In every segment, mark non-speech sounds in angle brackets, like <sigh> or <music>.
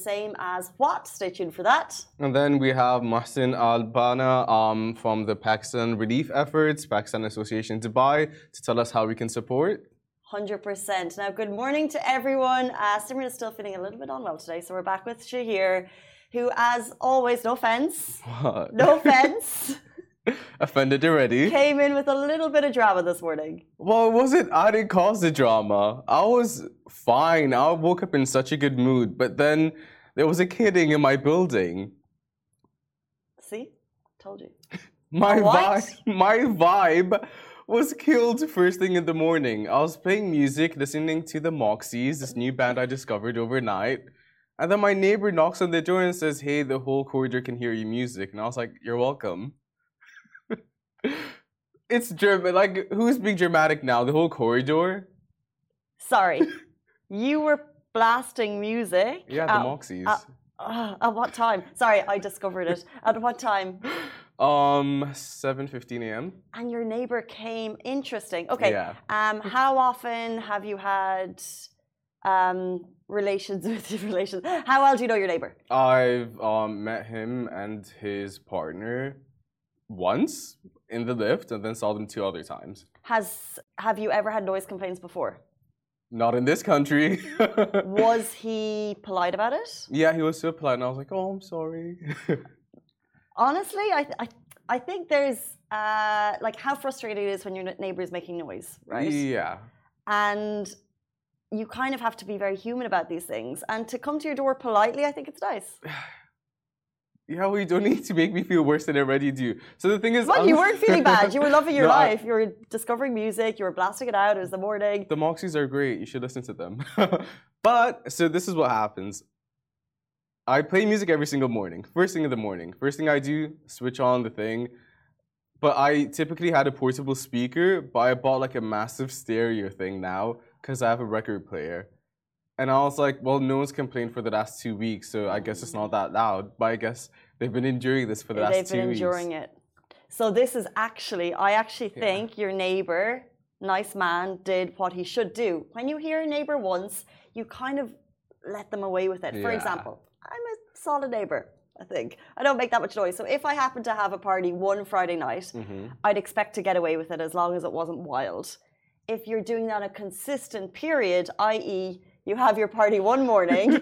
same as what? Stay tuned for that. And then we have Muhsin Al Banna um, from the Pakistan Relief Efforts, Pakistan Association Dubai, to tell us how we can support. 100%. Now, good morning to everyone. Uh, Simran is still feeling a little bit unwell today, so we're back with Shahir, who, as always, no offense, What? no offense, <laughs> <laughs> Offended already? came in with a little bit of drama this morning. Well, it wasn't. I didn't cause the drama. I was fine. I woke up in such a good mood, but then there was a kidding in my building. See? Told you. <laughs> My vibe, <laughs> my vibe was killed first thing in the morning. I was playing music, listening to the Moxies, this new band I discovered overnight. And then my neighbor knocks on the door and says, Hey, the whole corridor can hear your music. And I was like, You're welcome. It's German. Like, who's being dramatic now? The whole corridor? Sorry. <laughs> you were blasting music. Yeah, the at, Moxies. uh, uh, at what time? Sorry, I discovered it. At what time? <laughs> um, 7.15 a.m. And your neighbor came. Interesting. Okay. Yeah. Um, how often have you had um, relations <laughs> with your relations? How well do you know your neighbor? I've um, met him and his partner once in the lift and then saw them two other times. Has have you ever had noise complaints before? Not in this country. <laughs> Was he polite about it? yeah, he was so polite and I was like, oh, I'm sorry. <laughs> Honestly, I th- I, I think there's uh, like how frustrating it is when your neighbor is making noise, right? Yeah. And you kind of have to be very human about these things. And to come to your door politely, I think it's nice. <sighs> <sighs> <sighs> Yeah, well, you don't need to make me feel worse than I already do. So the thing is, Well, I'm- you weren't feeling bad. You were loving <laughs> your No, I- life. You were discovering music. You were blasting it out. It was the morning. The Moxies are great. You should listen to them. <laughs> but so this is what happens. I play music every single morning. First thing in the morning. First thing I do, switch on the thing. But I typically had a portable speaker, but I bought like a massive stereo thing now because I have a record player. And I was like, well, no one's complained for the last two weeks, so I guess it's not that loud. But I guess they've been enduring this for the last two weeks. They've been enduring it. So this is actually, I actually Yeah. think your neighbor, nice man, did what he should do. When you hear a neighbor once, you kind of let them away with it. For example, I'm a solid neighbor. I think I don't make that much noise. So if I happen to have a party one Friday night, Mhm. I'd expect to get away with it as long as it wasn't wild. If you're doing that a consistent period, i.e., you have your party one morning, <laughs>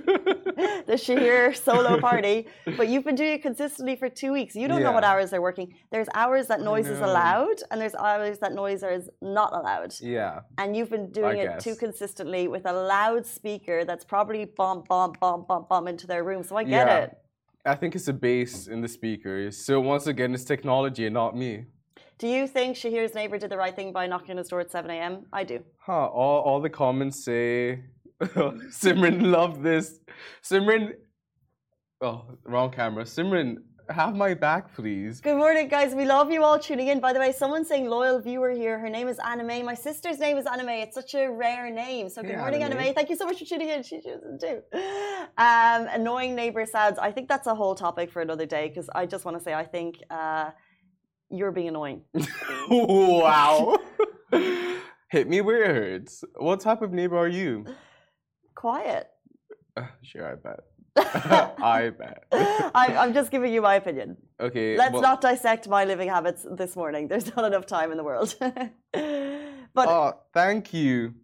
the Shahir solo party, but you've been doing it consistently for two weeks. You don't know what hours they're working. There's hours that noise is allowed, and there's hours that noise is not allowed. Yeah. And you've been doing it too consistently with a loudspeaker that's probably bomb, bomb, bomb, bomb, bomb into their room. So I get Yeah. it. I think it's the bass in the speakers. So once again, it's technology and not me. Do you think Shahir's neighbor did the right thing by knocking on his door at 7 a.m.? I do. Huh, all, all the comments say, <laughs> Simran, love this. Simran, oh, wrong camera. Simran, have my back, please. Good morning, guys. We love you all tuning in. By the way, someone's saying loyal viewer here. Her name is Anime. My sister's name is Anime. It's such a rare name. So good morning, Anime. Anime. Thank you so much for tuning in. She chooses too. Um, annoying neighbor sounds. I think that's a whole topic for another day because I just want to say I think uh, you're being annoying. <laughs> wow. <laughs> Hit me where it hurts. What type of neighbor are you? Quiet. Uh, <laughs> Sure, I bet. <laughs> I <laughs> bet. I, I'm just giving you my opinion. Okay. Let's well, not dissect my living habits this morning. There's not enough time in the world. but Oh, thank you,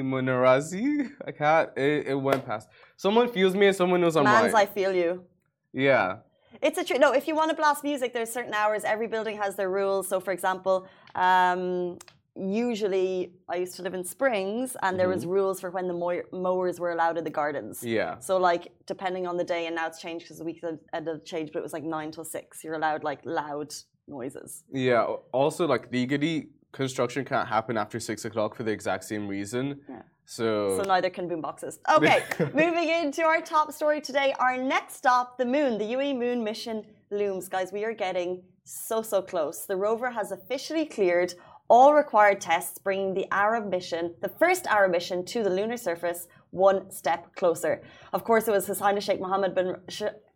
Demonarazi. I can't. It, it went past. Someone feels me and someone knows I'm man's, right. I feel you. yeah. It's a true. No, if you want to blast music, there's certain hours. Every building has their rules. So, for example, um, usually I used to live in Springs, and there was rules for when the mow- mowers were allowed in the gardens. Mm-hmm. Yeah. So, like, depending on the day, and now it's changed because the week had changed, but it was like nine till six. You're allowed like loud noises. Yeah. Also, like legally, construction can't happen after six o'clock for the exact same reason. Yeah. So. So neither can boomboxes. Okay, <laughs> moving into our top story today. Our next stop, the moon. The UAE moon mission looms. Guys, we are getting so, so close. The rover has officially cleared all required tests, bringing the Arab mission, the first Arab mission to the lunar surface, one step closer. Of course, it was His Highness Sheikh Mohammed bin,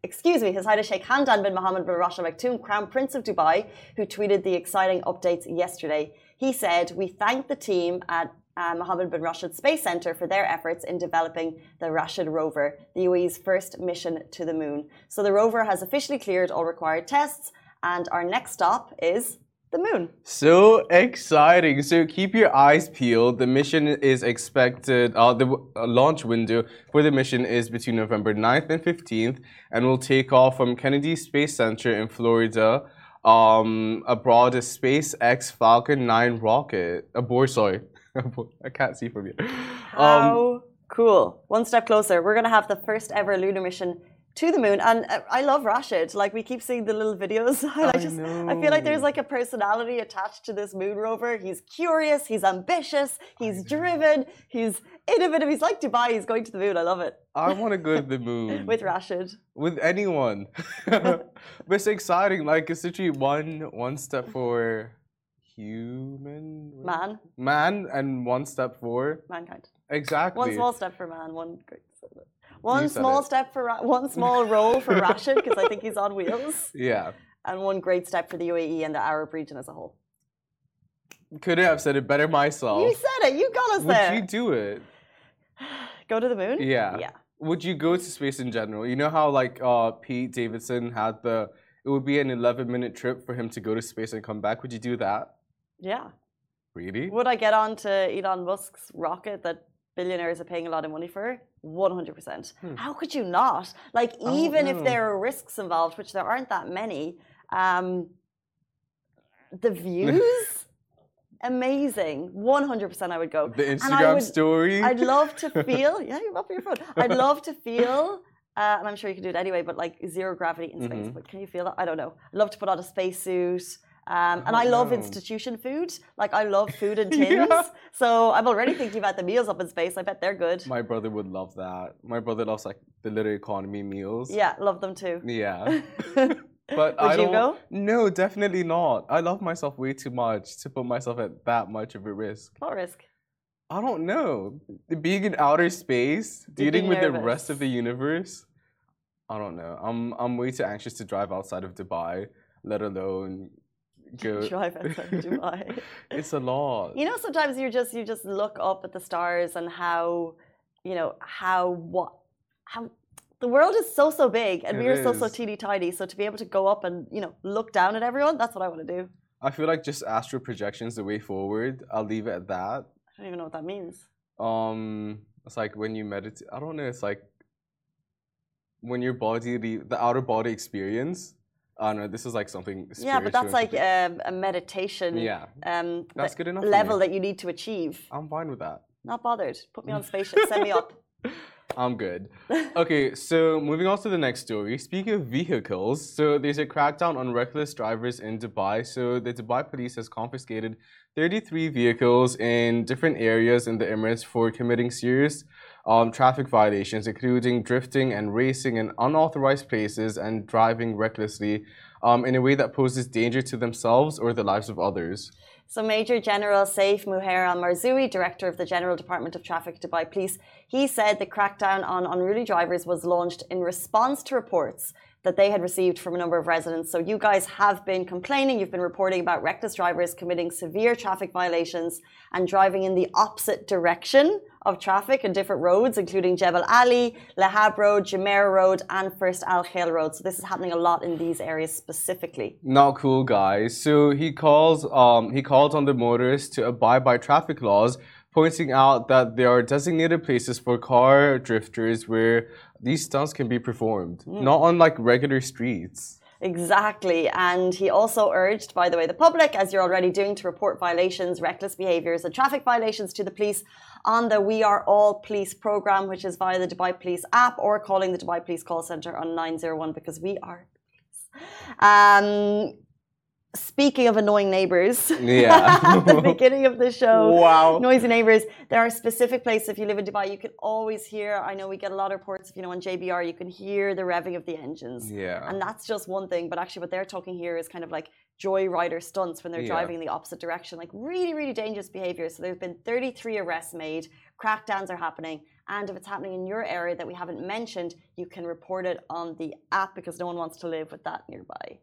excuse me, His Highness Sheikh Hamdan bin Mohammed bin Rashid Al Maktoum, Crown Prince of Dubai, who tweeted the exciting updates yesterday. He said, "We thank the team at uh, Mohammed bin Rashid Space Center for their efforts in developing the Rashid rover, the UAE's first mission to the moon. So the rover has officially cleared all required tests, and our next stop is the moon. So exciting! So keep your eyes peeled. The mission is expected. Uh, the uh, launch window for the mission is between November 9th and 15th, and will take off from Kennedy Space Center in Florida. Um, abroad a SpaceX Falcon 9 rocket. Aboard, sorry, <laughs> I can't see from here. Um, How cool! One step closer. We're going to have the first ever lunar mission to the moon, and uh, I love Rashid. Like we keep seeing the little videos. <laughs> I, I just, I feel like there's like a personality attached to this moon rover. He's curious. He's ambitious. He's driven. He's innovative. He's like Dubai. He's going to the moon. I love it. I want to go to the <laughs> moon With Rashid. with anyone. <laughs> but it's exciting. Like it's literally one one step for human Man, man and one step for mankind. exactly. One small step for man. One great. One small it. step for one small role for Rashid because I think he's on wheels, <laughs> Yeah, and one great step for the UAE and the Arab region as a whole. couldn't have said it better myself. You said it. You got us Would there. you do it? <sighs> Go to the moon? Yeah. Yeah. Would you go to space in general? You know how like uh, Pete Davidson had the. It would be an 11 minute trip for him to go to space and come back. Would you do that? Yeah. Really? Would I get on to Elon Musk's rocket that billionaires are paying a lot of money for? 100%. Hmm. How could you not? Like, don't even if there are risks involved, which there aren't that many, um, the views, <laughs> amazing. 100% I would go. The Instagram would- story. I'd love to <laughs> feel, yeah, you're up your phone. I'd love to feel, uh, and I'm sure you can do it anyway, but like zero gravity in space. Mhm. But can you feel that? I don't know. I'd love to put on a spacesuit. Um, and I love know. institution food. Like I love food <laughs> in tins. Yeah. So I'm already thinking about the meals up in space. I bet they're good. My brother would love that. My brother loves like the little economy meals. Yeah, love them too. Yeah. <laughs> But Would I don't. go? No, definitely not. I love myself way too much to put myself at that much of a risk. What risk? I don't know. Being in outer space, dealing with the rest of the universe. I don't know. I'm I'm way too anxious to drive outside of Dubai, let alone go. Drive outside of Dubai. It's a lot. You know, sometimes you just you just look up at the stars and how, you know, how what how the world is so so big and It we are so so teeny tiny. So to be able to go up and you know look down at everyone, that's what I want to do. I feel like just astral projections the way forward. I'll leave it at that. I don't even know what that means. Um, it's like when you meditate. I don't know. It's like when your body, the, the outer body experience. I don't know. This is like something. Yeah, but that's like and um, a meditation. Yeah, Um, that's good enough. level that you need to achieve. I'm fine with that. Not bothered. Put me on <laughs> spaceship. Send me up. <laughs> I'm good. <laughs> Okay, so moving on to the next story. Speaking of vehicles, so there's a crackdown on reckless drivers in Dubai. So the Dubai police has confiscated 33 vehicles in different areas in the Emirates for committing serious um, traffic violations, including drifting and racing in unauthorized places and driving recklessly um, in a way that poses danger to themselves or the lives of others. So Major General Saif Muhair Al Mazrouei, Director of the General Department of Traffic Dubai Police, he said the crackdown on unruly drivers was launched in response to reports that they had received from a number of residents. So you guys have been complaining, you've been reporting about reckless drivers committing severe traffic violations and driving in the opposite direction of traffic in different roads, including Jebel Ali, Lahbab Road, Jumeirah Road, and First Al Khail Road. So this is happening a lot in these areas specifically. Not cool, guys. So he calls um he calls on the motorists to abide by traffic laws, pointing out that there are designated places for car drifters where these stunts can be performed, not on like regular streets. Exactly. And he also urged, by the way, the public, as you're already doing, to report violations, reckless behaviours, and traffic violations to the police on the We Are All Police program, which is via the Dubai Police app or calling the Dubai Police call centre on 901 because we are police. Um, speaking of annoying neighbours, Yeah. <laughs> at the beginning of the show, Wow. noisy neighbors. There are specific places if you live in Dubai, you can always hear. I know we get a lot of reports. If you know on JBR, you can hear the revving of the engines, Yeah. and that's just one thing. But actually, what they're talking here is kind of like joyrider stunts when they're Yeah. driving in the opposite direction, like really, really dangerous behavior. So there's been 33 arrests made. Crackdowns are happening, and if it's happening in your area that we haven't mentioned, you can report it on the app because no one wants to live with that nearby.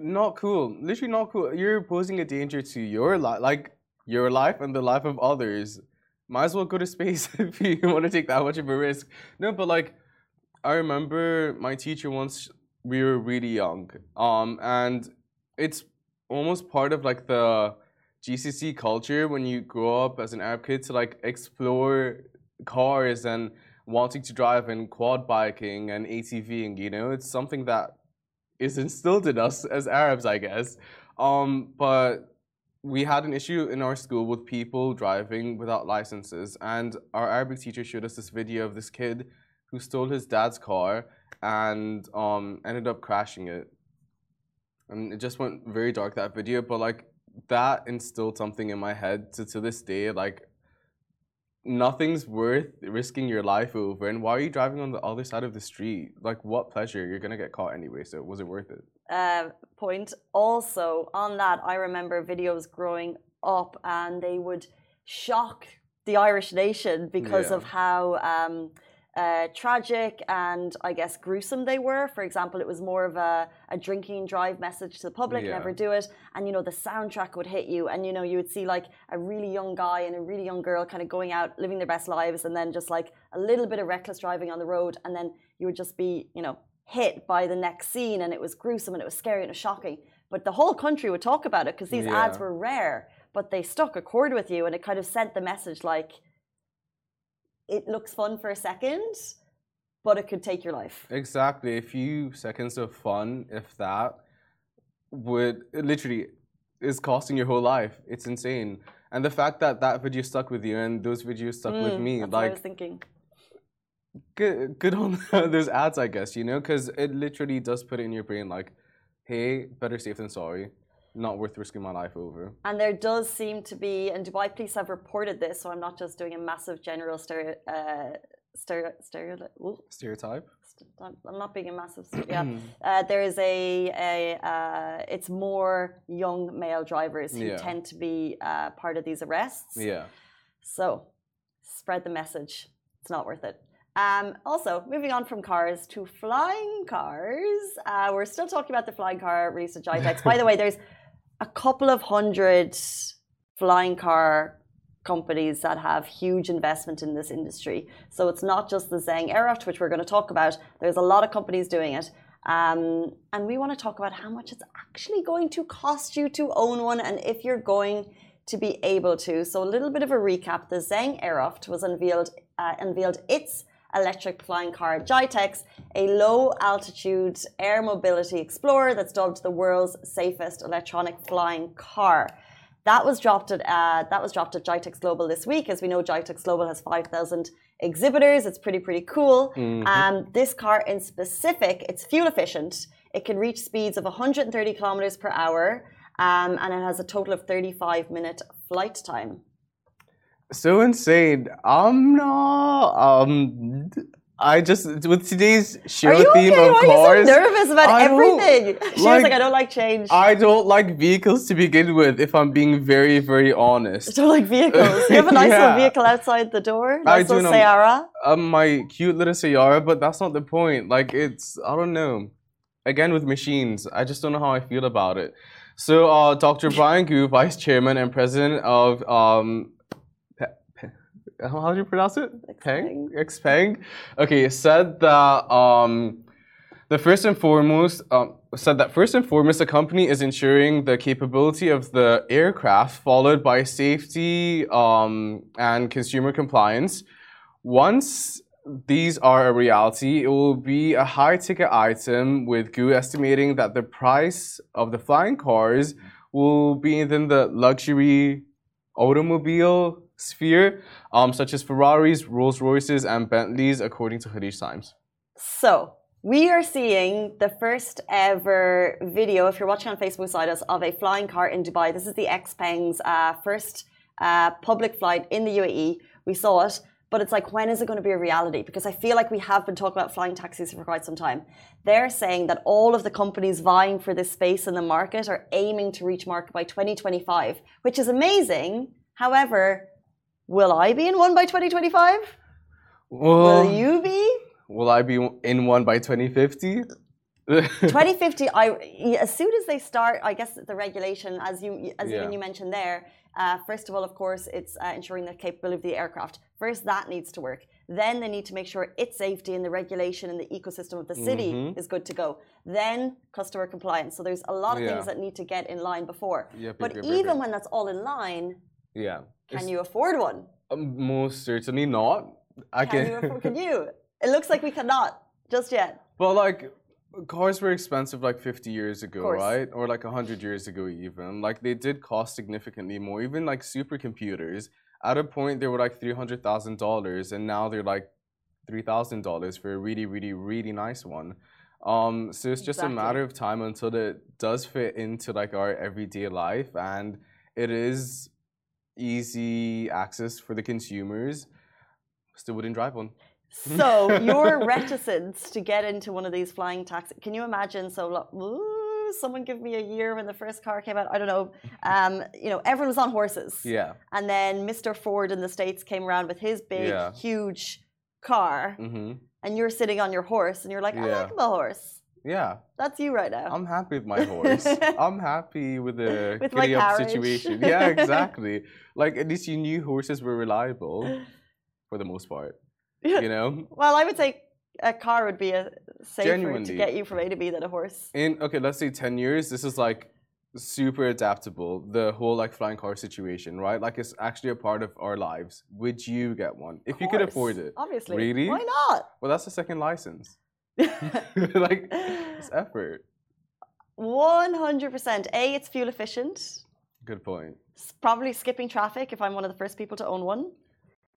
Not cool. Literally not cool. You're posing a danger to your life, like your life and the life of others. might as well go to space <laughs> if you want to take that much of a risk. No, but like, I remember my teacher once. We were really young, um, and it's almost part of like the GCC culture when you grow up as an Arab kid to like explore cars and wanting to drive and quad biking and ATVing. You know, it's something that is instilled in us as Arabs, I guess. Um, but we had an issue in our school with people driving without licenses, and our Arabic teacher showed us this video of this kid who stole his dad's car and um, ended up crashing it. And it just went very dark that video, but like that instilled something in my head to to this day. Like nothing's worth risking your life over. And why are you driving on the other side of the street? Like what pleasure? You're gonna get caught anyway. So was it worth it? uh, point. Also, on that, I remember videos growing up, and they would shock the Irish nation because Yeah. of how um, uh, tragic and I guess gruesome they were. For example, it was more of a, a drinking drive message to the public: Yeah. never do it. And you know, the soundtrack would hit you, and you know, you would see like a really young guy and a really young girl kind of going out, living their best lives, and then just like a little bit of reckless driving on the road, and then you would just be, you know, hit by the next scene and it was gruesome and it was scary and it was shocking. But the whole country would talk about it because these ads were rare, but they stuck a chord with you and it kind of sent the message like it looks fun for a second, but it could take your life. Exactly. A few seconds of fun, if that, would literally is costing your whole life. It's insane. And the fact that that video stuck with you and those videos stuck with Mm, me, That's what I was like thinking. good, good on <laughs> those ads, I guess. You know, because it literally does put it in your brain, like, hey, better safe than sorry. Not worth risking my life over. And there does seem to be, and Dubai police have reported this, so I'm not just doing a massive general stereo, uh, stereo, stereo, Stereotype. I'm not being a massive, yeah. <clears throat> Uh, there is a, a uh, it's more young male drivers who Yeah. tend to be uh, part of these arrests. Yeah. So spread the message. It's not worth it. Um, also, moving on from cars to flying cars. Uh, we're still talking about the flying car GITEX. By the way, there's <laughs> a couple of hundred flying car companies that have huge investment in this industry. So it's not just the Zeng AeroHT, which we're going to talk about. There's a lot of companies doing it. Um, and we want to talk about how much it's actually going to cost you to own one and if you're going to be able to. So a little bit of a recap. The Zeng AeroHT was unveiled, uh, unveiled its electric flying car GITEX, a low altitude air mobility explorer that's dubbed the world's safest electronic flying car. That was dropped at uh, that was dropped at GITEX Global this week. As we know, GITEX Global has five thousand exhibitors. It's pretty pretty cool. Um, this car in specific, it's fuel efficient. It can reach speeds of 130 kilometers per hour, um, and it has a total of 35 minute flight time. So insane. I'm not. Um, I just with today's show Are you theme okay? of Why cars. are you so nervous about I everything? <laughs> She was like- like, I don't like change. I don't like vehicles to begin with. If I'm being very, very honest, I don't like vehicles. You have a <laughs> nice little vehicle outside the door. I Nice do little. Sayara. Um, my cute little Sayara, but that's not the point. Like it's, I don't know. Again, with machines, I just don't know how I feel about it. So, uh, Dr. Brian Gu, Vice Chairman and President of um, how do you pronounce it? Peng? Xpeng. Okay, said that um, the first and foremost um, said that first and foremost the company is ensuring the capability of the aircraft, followed by safety um, and consumer compliance. Once these are a reality, it will be a high ticket item, with GU estimating that the price of the flying cars will be within the luxury automobile sphere, um, such as Ferraris, Rolls Royces, and Bentleys, according to Khaleej Times. So we are seeing the first ever video, if you're watching on Facebook beside us, of a flying car in Dubai. This is the Xpeng's uh, first uh, public flight in the UAE. We saw it, but it's like, when is it going to be a reality? Because I feel like we have been talking about flying taxis for quite some time. They're saying that all of the companies vying for this space in the market are aiming to reach market by 2025, which is amazing. However, will I be in one by 2025? Well, Will you be? will I be in one by 2050? 2050 <laughs> i as soon as they start i guess the regulation as you as Yeah. even you mentioned there Uh, first of all, of course, it's uh, ensuring the capability of the aircraft. First, that needs to work. Then they need to make sure its safety and the regulation and the ecosystem of the city Mhm. is good to go. Then customer compliance. So there's a lot of Yeah. things that need to get in line before. Yep, but yep, yep, even when that's all in line, Yeah. can you afford one? um, most certainly not. I Can can. you afford, can <laughs> you? It looks like we cannot just yet. But like cars were expensive like 50 years ago, right? Or like 100 years ago even. Like they did cost significantly more. Even like supercomputers at a point they were like $300,000 and now they're like $3,000 for a really really really nice one. Um so it's just Exactly. a matter of time until it does fit into like our everyday life and it is easy access for the consumers. Still wouldn't drive one. So your <laughs> reticence to get into one of these flying taxis. Can you imagine? So, like, ooh, someone give me a year when the first car came out. I don't know. Um, you know, everyone was on horses. Yeah. And then Mr. Ford in the States came around with his big, Yeah. huge car. Mhm. And you're sitting on your horse and you're like, I Yeah. like my horse. Yeah. That's you right now. I'm happy with my horse. <laughs> I'm happy with the <laughs> With giddy up carriage. situation. Yeah, <laughs> exactly. like at least you knew horses were reliable for the most part. You know? well, I would say a car would be a safer to get you from A to B than a horse. In okay, let's say ten years, this is like super adaptable. The whole like flying car situation, right? Like it's actually a part of our lives. Would you get one if you could afford it? Obviously. Really? Why not? Well, that's the second license. <laughs> like it's <laughs> effort. 100%. A, it's fuel efficient. Good point. S- Probably skipping traffic if I'm one of the first people to own one.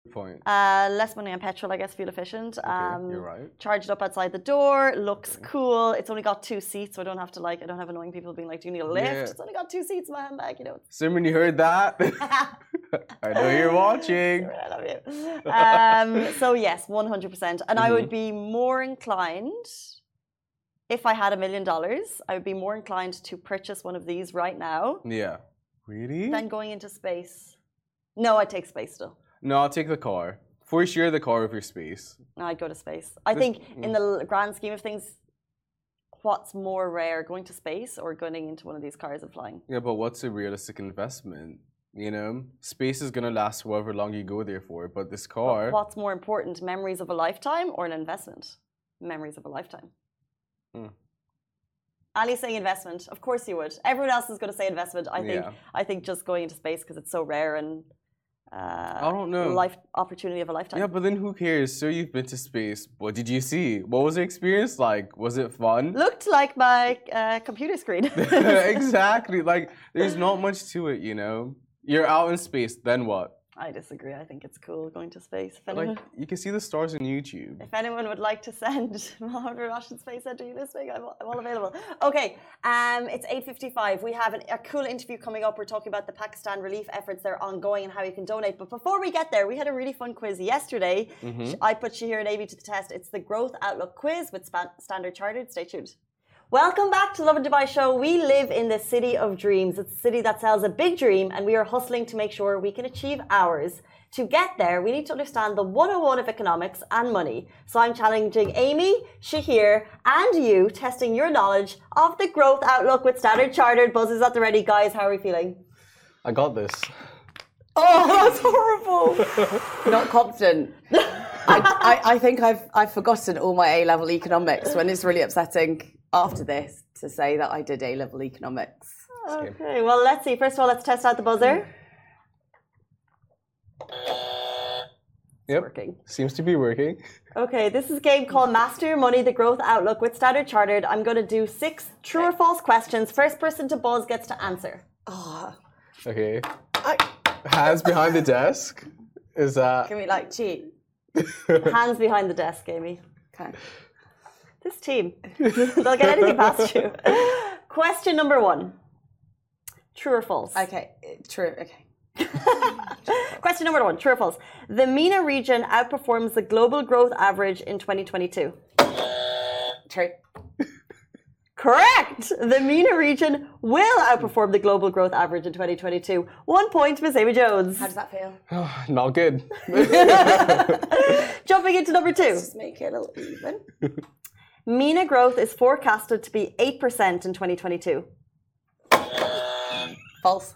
Good point. Uh, less money on petrol, I guess, fuel efficient. Okay, Um, you're right. Charged up outside the door, looks Okay. cool. It's only got two seats, so I don't have to like, I don't have annoying people being like, do you need a lift? Yeah. It's only got two seats in my handbag, you know. Simon, you heard that? <laughs> <laughs> I know you're watching. I love you. <laughs> Um, so yes, 100%. And I would Mm-hmm. be more inclined, if I had a million dollars, I would be more inclined to purchase one of these right now Yeah. Really? than going into space. No, I'd take space still. No, I'll take the car. For sure, the car over space. No, I'd go to space. I This- think in the grand scheme of things, what's more rare, going to space or going into one of these cars and flying? Yeah, but what's a realistic investment? You know, space is gonna last however long you go there for. But this car, What's more important, memories of a lifetime or an investment? Memories of a lifetime. Hmm. Ali's saying investment. Of course you would. Everyone else is going to say investment. I think. Yeah. I think just going into space because it's so rare and. Uh, I don't know. Life opportunity of a lifetime. yeah, but then who cares? So you've been to space. What did you see? What was the experience like? Was it fun? Looked like my uh, computer screen. <laughs> exactly. <laughs> Like, there's not much to it. You know, you're out in space. Then what? I disagree. I think it's cool going to space. If anyone, Like, you can see the stars on YouTube. if anyone would like to send <laughs> Mohammed Rashid Space Center you listening, I'm, I'm all available. Okay, um, it's 8.55. We have an, a cool interview coming up. We're talking about the Pakistan relief efforts that are ongoing and how you can donate. But before we get there, we had a really fun quiz yesterday. Mhm. I put Shahir and Amy to the test. It's the Growth Outlook quiz with Span- Standard Chartered. Stay tuned. Welcome back to Lovin Dubai Show. We live in the city of dreams. It's a city that sells a big dream, and we are hustling to make sure we can achieve ours. To get there, we need to understand the 101 of economics and money. So I'm challenging Amy, Shahir, and you, testing your knowledge of the growth outlook with Standard Chartered. Buzz is at the ready, guys. How are we feeling? I got this. Oh, <laughs> that's horrible. <laughs> not confident. <laughs> I, I, I think I've I've forgotten all my A level economics when it's really upsetting after this to say that I did A level economics. Okay, well, let's see. First of all, let's test out the buzzer. Yep. Working. Seems to be working. Okay, this is a game called Master Your Money, the Growth Outlook with Standard Chartered. I'm going to do six true or false questions. First person to buzz gets to answer. Oh, Okay. I, Hands behind the desk. Is that can we like cheat? <laughs> Hands behind the desk, Amy. Okay. This team, <laughs> they'll get anything past you. <laughs> Question number one True or false? Okay. Uh, true. Okay. <laughs> Question number one True or false? The MENA region outperforms the global growth average in 2022. True. Correct! The MENA region will outperform the global growth average in 2022. One point, Miss Amy Jones. How does that feel? <sighs> not good? Jumping into number two. Just make it a little even. MENA growth is forecasted to be 8% in 2022. False.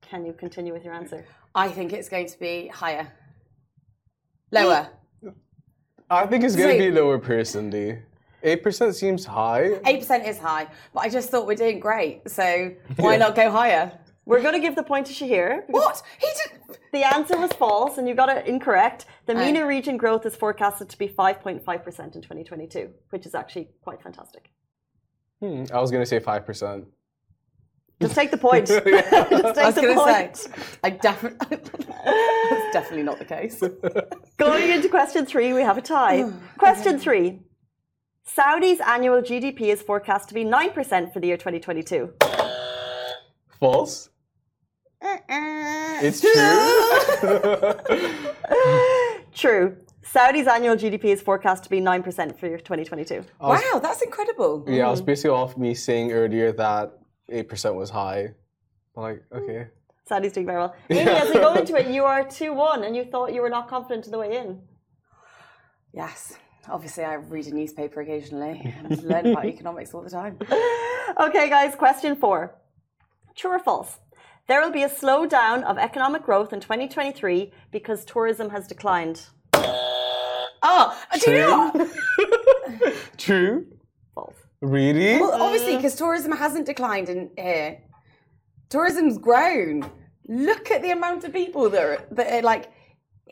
can you continue with your answer? I think it's going to be higher. Lower. I think it's going to be lower personally. 8% seems high. 8% is high, but I just thought we're doing great. So why <laughs> not go higher? We're going to give the point to Shahir. What? He did. <laughs> The answer was false, and you got it incorrect. The Aye. MENA region growth is forecasted to be 5.5% in 2022, which is actually quite fantastic. Hmm, I was going to say 5%. Just take the point. <laughs> <laughs> Just take I was going to say, point. I definitely. That's definitely not the case. Going into question three, we have a tie. question three. Saudi's annual GDP is forecast to be 9% for the year 2022. False? It's true. <laughs> True. Saudi's annual GDP is forecast to be 9% for year 2022. wow, that's incredible. yeah, I was mm. basically off me saying earlier that 8% was high. I'm like, mm. okay. Saudi's doing very well. <laughs> Amy, as we go into it, you are 2 1, and you thought you were not confident in the way in. Yes. Obviously, I read a newspaper occasionally and learn about <laughs> economics all the time. Okay, guys, question four. True or false? There will be a slowdown of economic growth in 2023 because tourism has declined. Oh, do you know? <laughs> True? False. Really? Well, obviously, because tourism hasn't declined in here. Tourism's grown. Look at the amount of people that are, that are like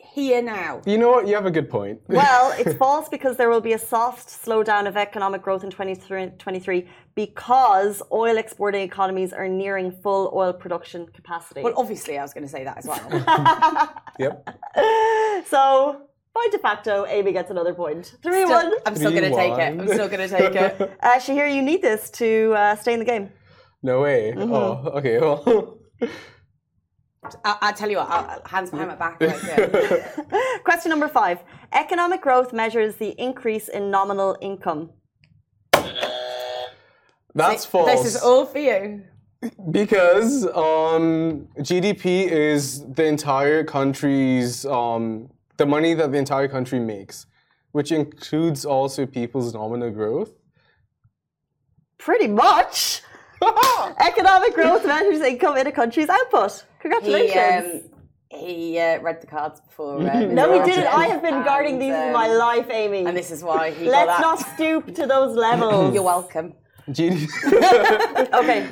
here now. You know what? You have a good point. <laughs> Well, it's false because there will be a soft slowdown of economic growth in 2023 because oil exporting economies are nearing full oil production capacity. Well, obviously, I was going to say that as well. <laughs> yep. so, by de facto, Amy gets another point. 3 Still- 1. I'm still going to take it. I'm still going to take it. Uh, Shahir, you need this to uh, stay in the game. No way. Oh, okay. Well, <laughs> I, I'll tell you what, I'll, hands behind my back. Right <laughs> here. Question number five. Economic growth measures the increase in nominal income. that's false. This is all for you. Because um, GDP is the entire country's um, the money that the entire country makes, which includes also people's nominal growth. Pretty much. <laughs> Economic growth measures income in a country's output. He, Congratulations. um, he uh, read the cards before. Uh, <laughs> no, he didn't. I have been guarding and, these in um, my life, Amy. And this is why he Let's got not stoop to those <laughs> levels. You're welcome. GDP. Okay.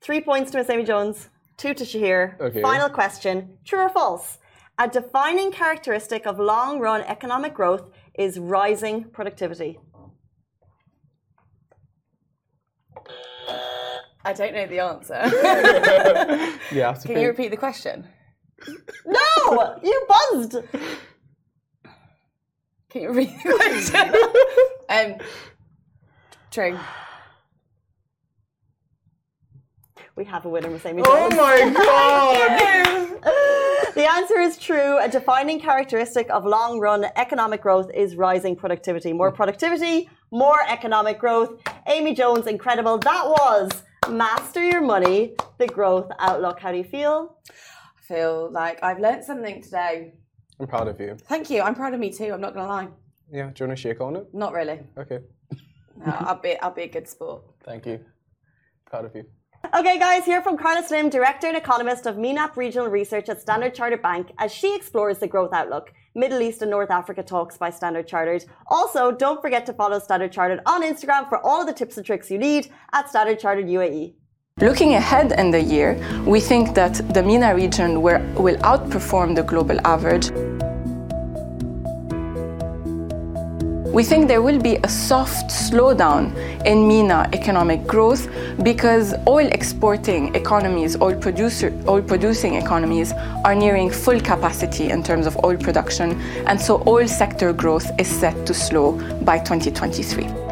Three points to Miss Amy Jones, two to Shahir. Okay. Final question True or false? A defining characteristic of long run economic growth is rising productivity. I don't know the answer. <laughs> you have to Can think. you repeat the question? No! You buzzed! Can you repeat the question? <laughs> um, true. We have a winner, Miss Amy Oh Jones. my <laughs> god! The answer is true. A defining characteristic of long run economic growth is rising productivity. More productivity, more economic growth. Amy Jones, incredible. That was Master Your Money, the growth outlook. How do you feel? I feel like I've learnt something today. I'm proud of you. Thank you. I'm proud of me too. I'm not going to lie. Yeah, do you want to shake on it? Not really. Okay. No, I'll be. I'll be a good sport. Thank you. Proud of you. Okay, guys, here from Carla Slim, Director and Economist of MENAP Regional Research at Standard Chartered Bank, as she explores the growth outlook. Middle East and North Africa talks by Standard Chartered. Also, don't forget to follow Standard Chartered on Instagram for all of the tips and tricks you need at Standard Chartered. UAE. Looking ahead in the year, we think that the MENA region will outperform the global average. We think there will be a soft slowdown in MENA economic growth because oil exporting economies, oil, producer, oil producing economies are nearing full capacity in terms of oil production, and so oil sector growth is set to slow by 2023.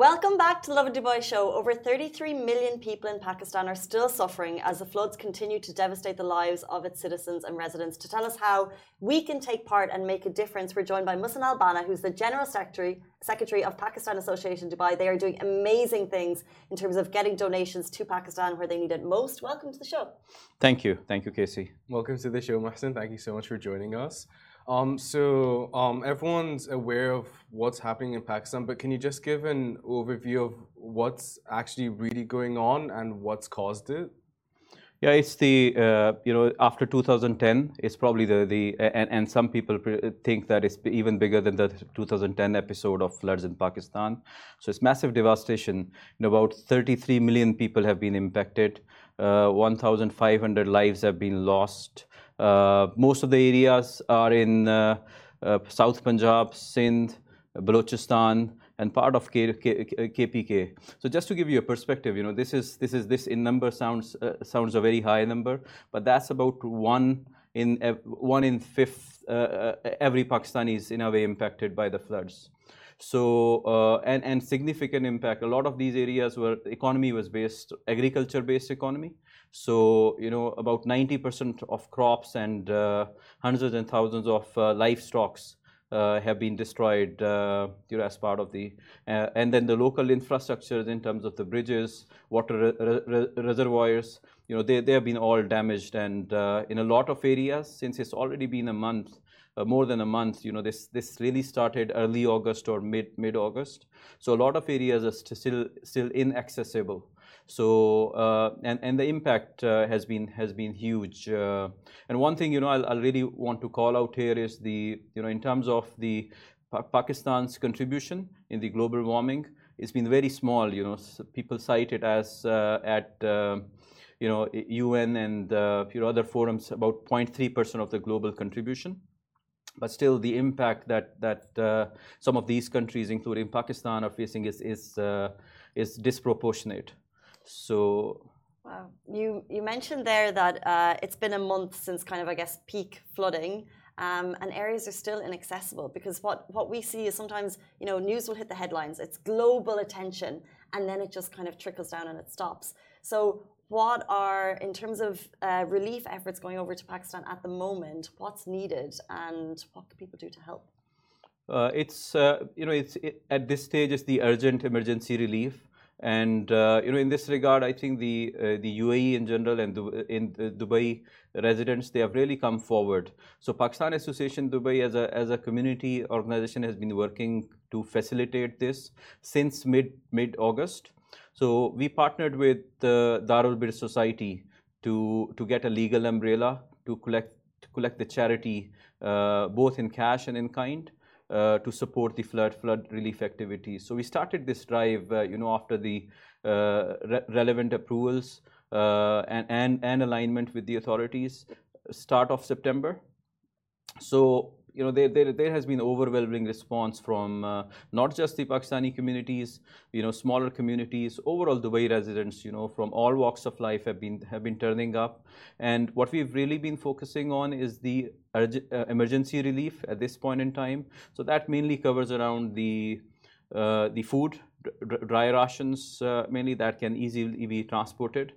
Welcome back to the Lovin Dubai show. Over 33 million people in Pakistan are still suffering as the floods continue to devastate the lives of its citizens and residents. To tell us how we can take part and make a difference, we're joined by Muhsin Al Banna, who's the General Secretary, Secretary of Pakistan Association Dubai. They are doing amazing things in terms of getting donations to Pakistan where they need it most. Welcome to the show. Thank you. Thank you, Casey. Welcome to the show, Muhsin. Thank you so much for joining us. Um, so um, everyone's aware of what's happening in Pakistan, but can you just give an overview of what's actually really going on and what's caused it? Yeah, it's the uh, you know after 2010, it's probably the the and, and some people think that it's even bigger than the 2010 episode of floods in Pakistan. So it's massive devastation. Know, about 33 million people have been impacted. Uh, 1,500 lives have been lost. Uh, most of the areas are in uh, uh, South Punjab, Sindh, Balochistan, and part of K, K, KPK. So just to give you a perspective, you know, this is this is this in number sounds uh, sounds a very high number, but that's about one in one in fifth uh, every Pakistani is in a way impacted by the floods. So uh, and and significant impact. A lot of these areas were economy was based agriculture based economy. So, you know, about 90% of crops and uh, hundreds and thousands of uh, livestock uh, have been destroyed uh, you know, as part of the, uh, and then the local infrastructures in terms of the bridges, water re re reservoirs, you know, they, they have been all damaged. And uh, in a lot of areas, since it's already been a month, more than a month, you know, this, this really started early August or mid, mid-August. So a lot of areas are still, still inaccessible. So uh, and and the impact uh, has been has been huge. Uh, and one thing you know I'll, really want to call out here is the you know in terms of the pa Pakistan's contribution in the global warming, it's been very small. You know people cite it as uh, at uh, you know UN and uh, you know other forums about 0.3 percent of the global contribution but still the impact that that uh, some of these countries, including Pakistan, are facing is is uh, is disproportionate. So. Wow. You, you mentioned there that uh, it's been a month since kind of, I guess, peak flooding. Um, and areas are still inaccessible because what, what we see is sometimes you know news will hit the headlines it's global attention and then it just kind of trickles down and it stops so what are in terms of uh, relief efforts going over to pakistan at the moment what's needed and what can people do to help uh, it's uh, you know it's it, at this stage it's the urgent emergency relief and uh, you know, in this regard, I think the uh, the UAE in general and the, in the Dubai residents they have really come forward. So Pakistan Association Dubai as a as a community organization has been working to facilitate this since mid mid August. So we partnered with the Darul Bir Society to to get a legal umbrella to collect to collect the charity uh, both in cash and in kind uh, to support the flood flood relief activities. So we started this drive, uh, you know, after the uh, re relevant approvals uh, and, and and alignment with the authorities, start of September. So you know, there, there, there has been overwhelming response from uh, not just the Pakistani communities, you know, smaller communities, overall Dubai residents, you know, from all walks of life have been have been turning up. And what we've really been focusing on is the uh, emergency relief at this point in time. So that mainly covers around the uh, the food, dry rations uh, mainly that can easily be transported.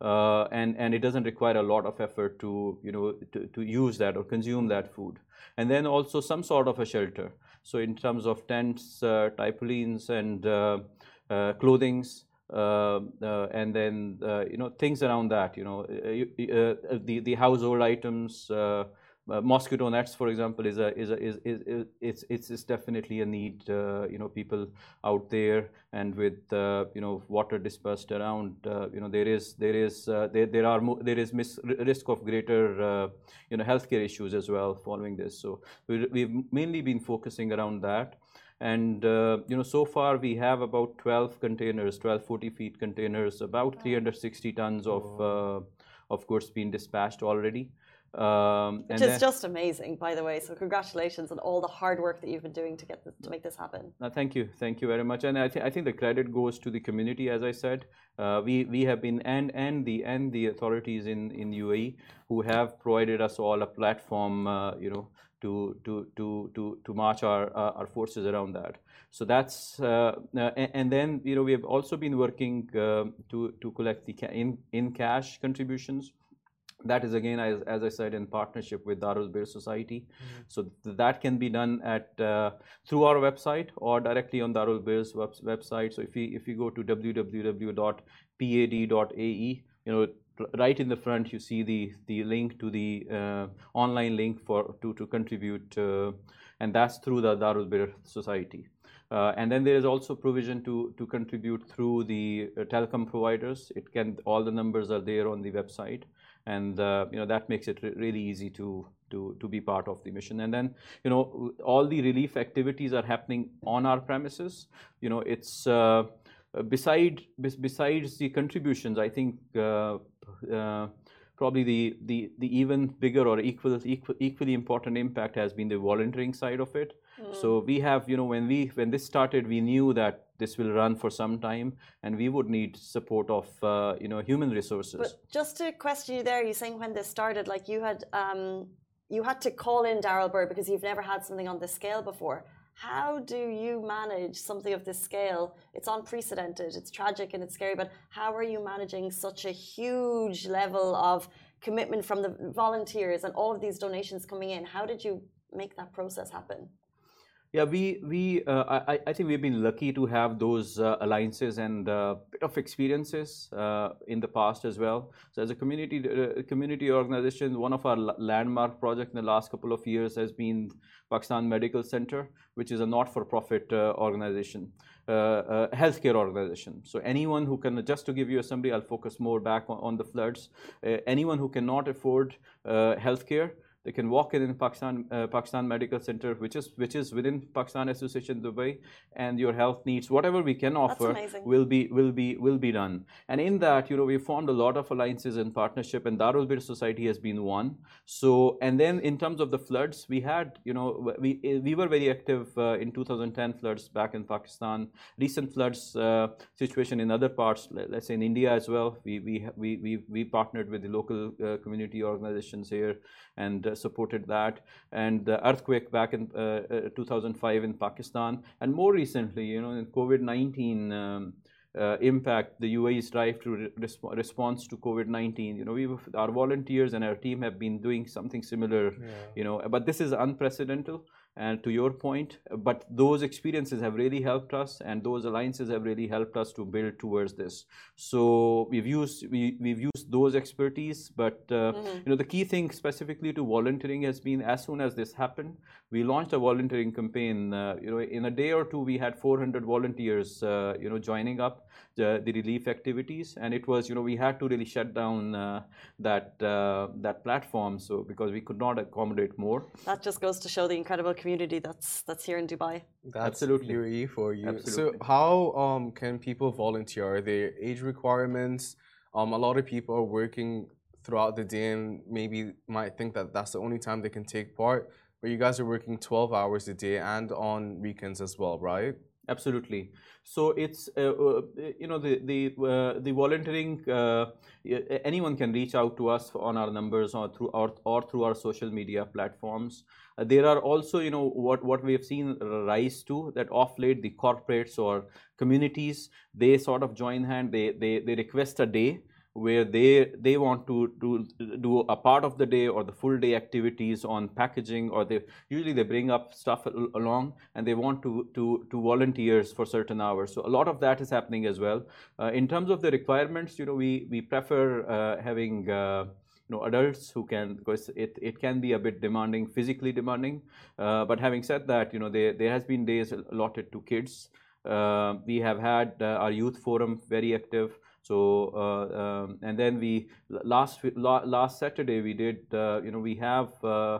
Uh, and and it doesn't require a lot of effort to you know to, to use that or consume that food and then also some sort of a shelter. So in terms of tents, uh, tarpaulins, and uh, uh, clothings, uh, uh, and then uh, you know things around that. You know, the the household items uh, mosquito nets, for example, is a is a is, is, is it's, it's it's definitely a need. Uh, you know, people out there and with uh, you know water dispersed around, uh, you know there is there is uh, there there are there is mis- risk of greater uh, you know healthcare issues as well following this. So we, we've mainly been focusing around that. And you know, so far we have about 12 containers, 12 40 feet containers, about 360 tons of of course being dispatched already. Um, Which is just amazing, by the way. So congratulations on all the hard work that you've been doing to get this, to make this happen. Uh, thank you, thank you very much. And I think I think the credit goes to the community, as I said. Uh, we we have been and and the and the authorities in in UAE who have provided us all a platform, uh, you know, to to to to to march our uh, our forces around that. So that's uh, uh, and, and, then you know we have also been working to to collect the ca in in cash contributions that is again as, as i said in partnership with darul bir society. Mm -hmm. so th that can be done at uh, through our website or directly on darul bir's web website. So if you if you go to www.pad.ae you know right in the front you see the the link to the uh, online link for to to contribute uh, and that's through the darul bir society. Uh, and then there is also provision to to contribute through the uh, telecom providers. It can all the numbers are there on the website and uh, you know that makes it re really easy to to to be part of the mission. And then you know all the relief activities are happening on our premises. You know it's uh, beside besides the contributions i think uh, uh, probably the, the the even bigger or equal, equal equally important impact has been the volunteering side of it. Mm. so we have you know when we when this started we knew that this will run for some time and we would need support of uh, you know human resources. But just to question you there you're saying when this started like you had um, you had to call in Darul Bir because you've never had something on this scale before. How do you manage something of this scale? It's unprecedented it's tragic and it's scary but how are you managing such a huge level of commitment from the volunteers and all of these donations coming in? How did you make that process happen yeah, uh, I, think we've been lucky to have those uh, alliances and uh, bit of experiences uh, in the past as well. So as a community uh, community organization, one of our landmark projects in the last couple of years has been Pakistan Medical Center, which is a not-for-profit uh, organization, healthcare organization. So anyone who can, just to give you a summary, I'll focus more back on the floods. anyone who cannot afford healthcare they can walk in in Pakistan, uh, Pakistan Medical Center, which is which is within Pakistan Association Dubai, and your health needs, whatever we can offer, will be will be will be done. And in that, you know, we formed a lot of alliances and partnership, and Darul Bir Society has been one. So, and then in terms of the floods, we had, you know, we we were very active uh, in 2010 floods back in Pakistan. Recent floods uh, situation in other parts, let's say in India as well. We we we we, we partnered with the local uh, community organizations here and uh, supported that. And the earthquake back in uh, uh, 2005 in Pakistan, and more recently, you know, in COVID-19 um, uh, impact, the UAE's drive to re resp response to COVID-19. You know, we our volunteers and our team have been doing something similar. Yeah. You know, but this is unprecedented and to your point but those experiences have really helped us and those alliances have really helped us to build towards this so we've used we, we've used those expertise but uh, mm -hmm. you know the key thing specifically to volunteering has been as soon as this happened we launched a volunteering campaign uh, you know in a day or two we had 400 volunteers uh, you know joining up the, the, relief activities and it was you know we had to really shut down uh, that uh, that platform so because we could not accommodate more that just goes to show the incredible community that's that's here in Dubai. That's Absolutely. UAE for you. Absolutely. So how um, can people volunteer? Are there age requirements? Um, a lot of people are working throughout the day and maybe might think that that's the only time they can take part. You guys are working 12 hours a day and on weekends as well, right? Absolutely. So it's uh, uh, you know the the uh, the volunteering. Uh, anyone can reach out to us on our numbers or through or, or through our social media platforms. Uh, there are also, you know, what, what we have seen rise to that off late the corporates or communities, they sort of join hand, they, they, they request a day where they they want to, to do a part of the day or the full day activities on packaging or they usually they bring up stuff along and they want to to to volunteers for certain hours. So a lot of that is happening as well. Uh, in terms of the requirements you know we we prefer uh, having uh, you know adults who can because it, it can be a bit demanding physically demanding. Uh, but having said that you know there, there has been days allotted to kids. Uh, we have had uh, our youth forum very active so uh, um, and then we last last saturday we did uh, you know we have uh,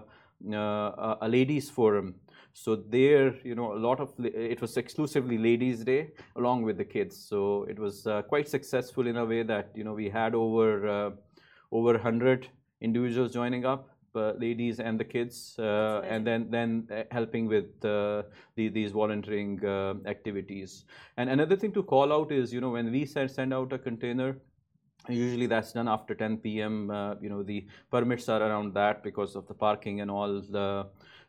a ladies forum. So there you know a lot of it was exclusively ladies day along with the kids. So it was quite successful in a way that you know we had over over 100 individuals joining up ladies and the kids, uh, and then then uh, helping with uh, the, these volunteering uh, activities. And another thing to call out is, you know, when we send send out a container, usually that's done after 10 p.m. Uh, you know, the permits are around that because of the parking and all the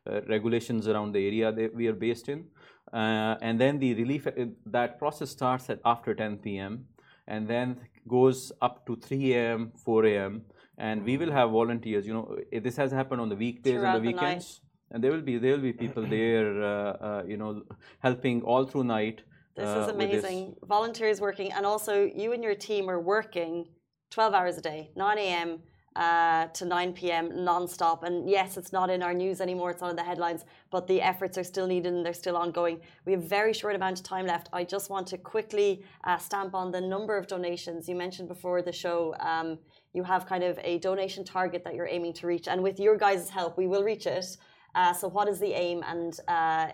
uh, regulations around the area that we are based in. Uh, and then the relief that process starts at after 10 p.m. and then goes up to 3 a.m., 4 a.m. And we will have volunteers. You know, eh, this has happened on the weekdays Throughout and the the weekends, and there will be there will be people <clears throat> there. Uh, uh, you know, helping all through night. This uh, is with this. amazing. Volunteers working, and also you and your team are working 12 hours a day, 9 a.m. Uh, to 9 p.m. non-stop. And yes, it's not in our news anymore; it's not in the headlines. But the efforts are still needed and they're still ongoing. We have very short amount of time left. I just want to quickly uh, stamp on the number of donations you mentioned before the show. Um, you have kind of a donation target that you're aiming to reach, and with your guys' help, we will reach it. Uh, so, what is the aim, and uh,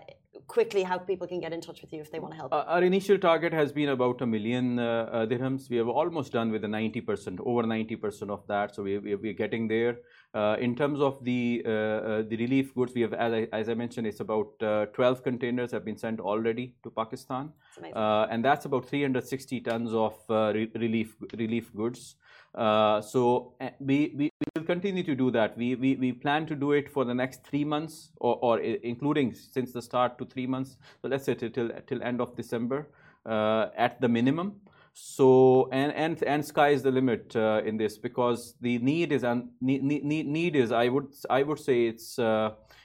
quickly how people can get in touch with you if they want to help? Uh, our initial target has been about a million uh, uh, dirhams. We have almost done with the 90%, over 90% of that. So we, we, we're getting there. Uh, in terms of the uh, uh, the relief goods, we have, as I, as I mentioned, it's about uh, 12 containers have been sent already to Pakistan, uh, and that's about 360 tons of uh, re- relief relief goods. Uh, so uh, we, will continue to do that. We, we we plan to do it for the next three months, or, including since the start to three months. So let's say till end of December uh, at the minimum. So and sky is the limit uh, in this because the need is I would I would say it's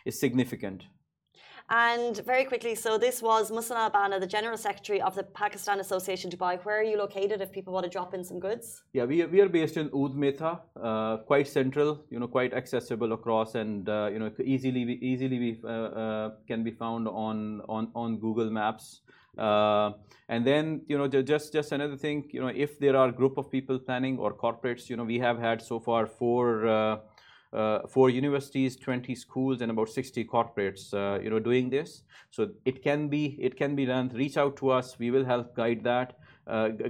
is significant. And very quickly, so this was Muhsin Al Banna, the General Secretary of the Pakistan Association Dubai. Where are you located if people want to drop in some goods? Yeah, we are, we are based in Oud uh, quite central, you know, quite accessible across, and uh, you know, easily easily be, uh, uh, can be found on on on Google Maps. Uh, and then you know, just just another thing, you know, if there are group of people planning or corporates, you know, we have had so far four. Uh, uh, four universities, 20 schools, and about 60 corporates, uh, you know, doing this. So it can be it can be done. Reach out to us. We will help guide that,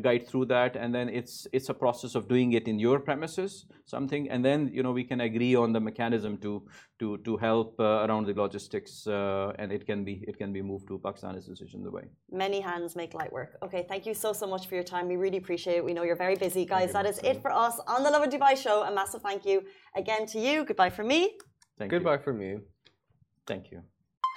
guide through that, and then it's it's a process of doing it in your premises, something, and then you know we can agree on the mechanism to to to help uh, around the logistics, uh, and it can be it can be moved to Pakistan the way. Many hands make light work. Okay, thank you so, so much for your time. We really appreciate it. We know you're very busy. Guys, that is it for us on the Lovin Dubai show. A massive thank you again to you. Goodbye from me. Thank Goodbye for me. Thank you.